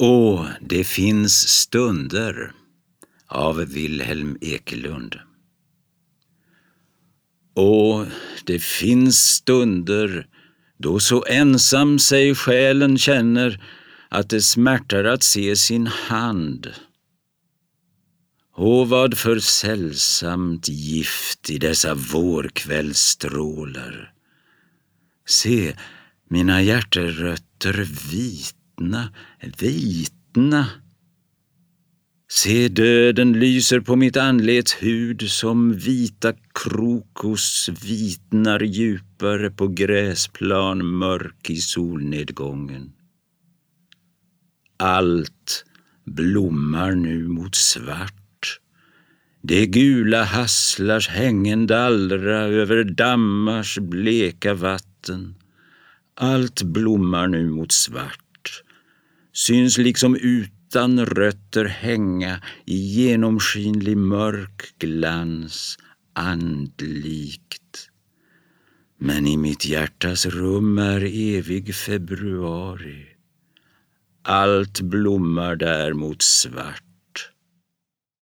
Åh, det finns stunder av Wilhelm Ekelund. Åh, det finns stunder då så ensam sig själen känner att det smärtar att se sin hand. Åh, vad för sällsamt gift i dessa vårkvällsstrålar. Se, mina hjärterötter vitna, vitna. Se, döden lyser på mitt anlets hud som vita krokus vitnar djupare på gräsplan mörk i solnedgången. Allt blommar nu mot svart. Det gula hasslars hängen dallra över dammars bleka vatten. Allt blommar nu mot svart, syns liksom utan rötter hänga i genomskinlig mörk glans, andlikt. Men i mitt hjärtas rum är evig februari. Allt blommar där mot svart.